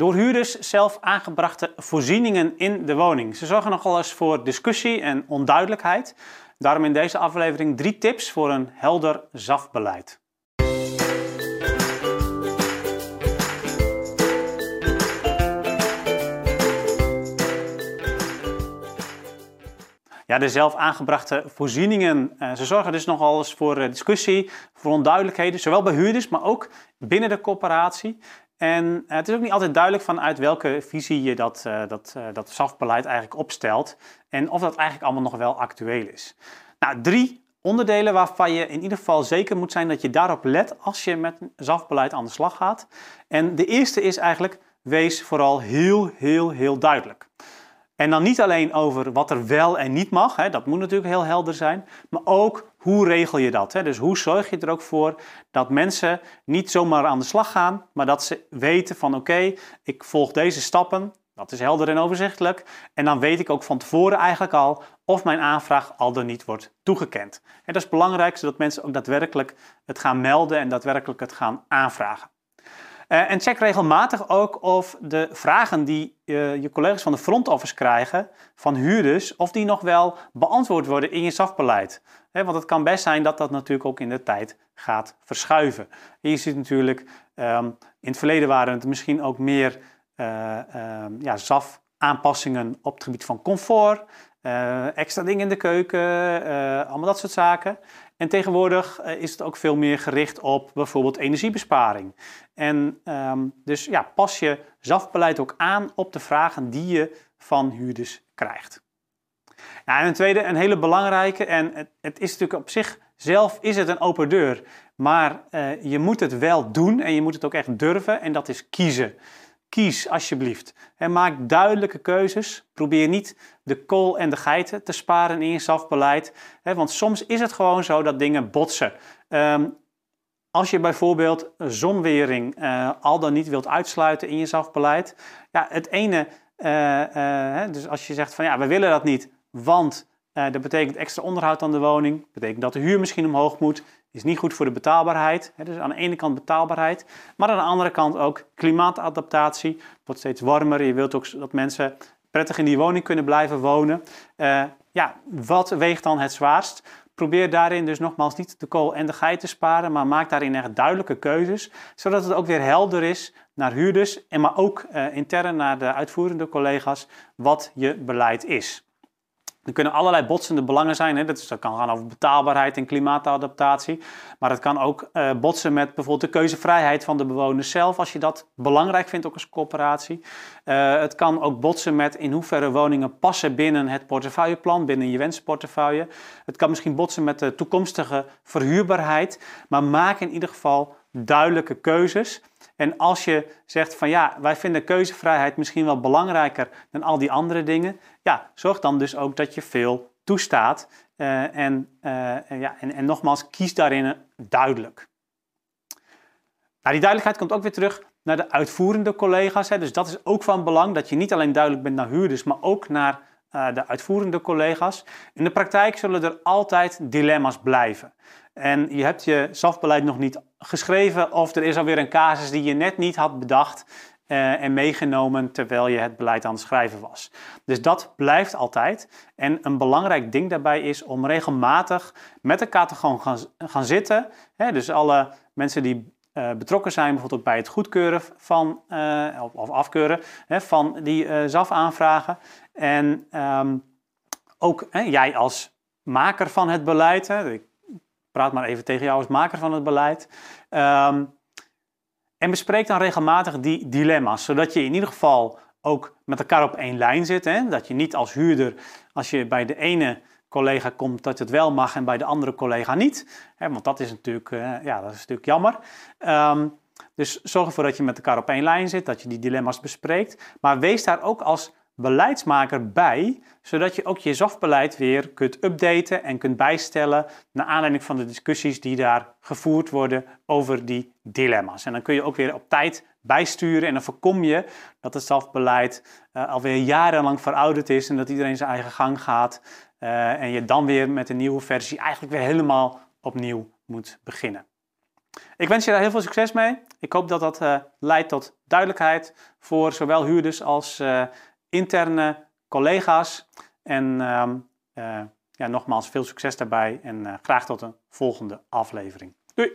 door huurders zelf aangebrachte voorzieningen in de woning. Ze zorgen nogal eens voor discussie en onduidelijkheid. Daarom in deze aflevering drie tips voor een helder ZAF-beleid. Ja, de zelf aangebrachte voorzieningen. Uh, ze zorgen dus nogal eens voor uh, discussie, voor onduidelijkheden, zowel bij huurders, maar ook binnen de corporatie. En uh, het is ook niet altijd duidelijk vanuit welke visie je dat, dat, dat SAF-beleid eigenlijk opstelt en of dat eigenlijk allemaal nog wel actueel is. Nou, drie onderdelen waarvan je in ieder geval zeker moet zijn dat je daarop let als je met SAF-beleid aan de slag gaat. En de eerste is eigenlijk, wees vooral heel, heel, heel duidelijk. En dan niet alleen over wat er wel en niet mag, hè, dat moet natuurlijk heel helder zijn, maar ook hoe regel je dat? Hè? Dus hoe zorg je er ook voor dat mensen niet zomaar aan de slag gaan, maar dat ze weten van oké, ik volg deze stappen, dat is helder en overzichtelijk. En dan weet ik ook van tevoren eigenlijk al of mijn aanvraag al dan niet wordt toegekend. En dat is belangrijk, zodat mensen ook daadwerkelijk het gaan melden en daadwerkelijk het gaan aanvragen. Uh, en check regelmatig ook of de vragen die uh, je collega's van de front krijgen van huurders, of die nog wel beantwoord worden in je SAF-beleid. want het kan best zijn dat dat natuurlijk ook in de tijd gaat verschuiven. En je ziet natuurlijk, um, in het verleden waren het misschien ook meer uh, ja, SAF-aanpassingen op het gebied van comfort, extra dingen in de keuken, allemaal dat soort zaken. En tegenwoordig eh, is het ook veel meer gericht op bijvoorbeeld energiebesparing. En um, dus ja, pas je ZAF-beleid ook aan op de vragen die je van huurders krijgt. Ja, en een tweede, een hele belangrijke, en het, het, is natuurlijk op zich zelf is het een open deur, maar je moet het wel doen en je moet het ook echt durven en dat is kiezen. Kies alsjeblieft. En maak duidelijke keuzes. Probeer niet de kool en de geiten te sparen in je SAF-beleid. Want soms is het gewoon zo dat dingen botsen. Um, als je bijvoorbeeld zonwering uh, al dan niet wilt uitsluiten in je SAF-beleid. Ja, het ene, uh, uh, dus als je zegt van ja, we willen dat niet, want dat betekent extra onderhoud aan de woning, betekent dat de huur misschien omhoog moet, is niet goed voor de betaalbaarheid. Dus aan de ene kant betaalbaarheid, maar aan de andere kant ook klimaatadaptatie. Het wordt steeds warmer. Je wilt ook dat mensen prettig in die woning kunnen blijven wonen. Uh, ja, wat weegt dan het zwaarst? Probeer daarin dus nogmaals niet de kool en de geit te sparen, maar maak daarin echt duidelijke keuzes, zodat het ook weer helder is naar huurders en maar ook uh, intern naar de uitvoerende collega's wat je beleid is. Er kunnen allerlei botsende belangen zijn. Hè? Dat, is, kan gaan over betaalbaarheid en klimaatadaptatie. Maar het kan ook uh, botsen met bijvoorbeeld de keuzevrijheid van de bewoners zelf, als je dat belangrijk vindt ook als coöperatie. Uh, het kan ook botsen met in hoeverre woningen passen binnen het portefeuilleplan, binnen je wensportefeuille. Het kan misschien botsen met de toekomstige verhuurbaarheid. Maar maak in ieder geval duidelijke keuzes. En als je zegt van ja, wij vinden keuzevrijheid misschien wel belangrijker dan al die andere dingen, ja, zorg dan dus ook dat je veel toestaat. Uh, en, uh, ja, en, en, nogmaals, kies daarin duidelijk. Nou, die duidelijkheid komt ook weer terug naar de uitvoerende collega's. Hè. Dus dat is ook van belang dat je niet alleen duidelijk bent naar huurders, maar ook naar uh, de uitvoerende collega's. In de praktijk zullen er altijd dilemma's blijven. En je hebt je SAF-beleid nog niet geschreven of er is alweer een casus die je net niet had bedacht uh, en meegenomen terwijl je het beleid aan het schrijven was. Dus dat blijft altijd. En een belangrijk ding daarbij is om regelmatig met elkaar te gaan, gaan zitten. Hè, dus alle mensen die uh, betrokken zijn, bijvoorbeeld bij het goedkeuren van, uh, of, afkeuren hè, van die uh, ZAF-aanvragen. En um, ook hè, jij als maker van het beleid, hè, praat maar even tegen jou als maker van het beleid. Um, en bespreek dan regelmatig die dilemma's, zodat je in ieder geval ook met elkaar op één lijn zit. Hè? Dat je niet als huurder, als je bij de ene collega komt, dat het wel mag en bij de andere collega niet. Hè? Want dat is natuurlijk, uh, ja, dat is natuurlijk jammer. Um, dus zorg ervoor dat je met elkaar op één lijn zit, dat je die dilemma's bespreekt. Maar wees daar ook als beleidsmaker bij, zodat je ook je ZAF-beleid weer kunt updaten en kunt bijstellen naar aanleiding van de discussies die daar gevoerd worden over die dilemma's. En dan kun je ook weer op tijd bijsturen en dan voorkom je dat het ZAF-beleid uh, alweer jarenlang verouderd is en dat iedereen zijn eigen gang gaat uh, en je dan weer met een nieuwe versie eigenlijk weer helemaal opnieuw moet beginnen. Ik wens je daar heel veel succes mee Ik hoop dat dat leidt tot duidelijkheid voor zowel huurders als interne collega's. En ehm, ja, nogmaals veel succes daarbij en graag tot een volgende aflevering. Doei!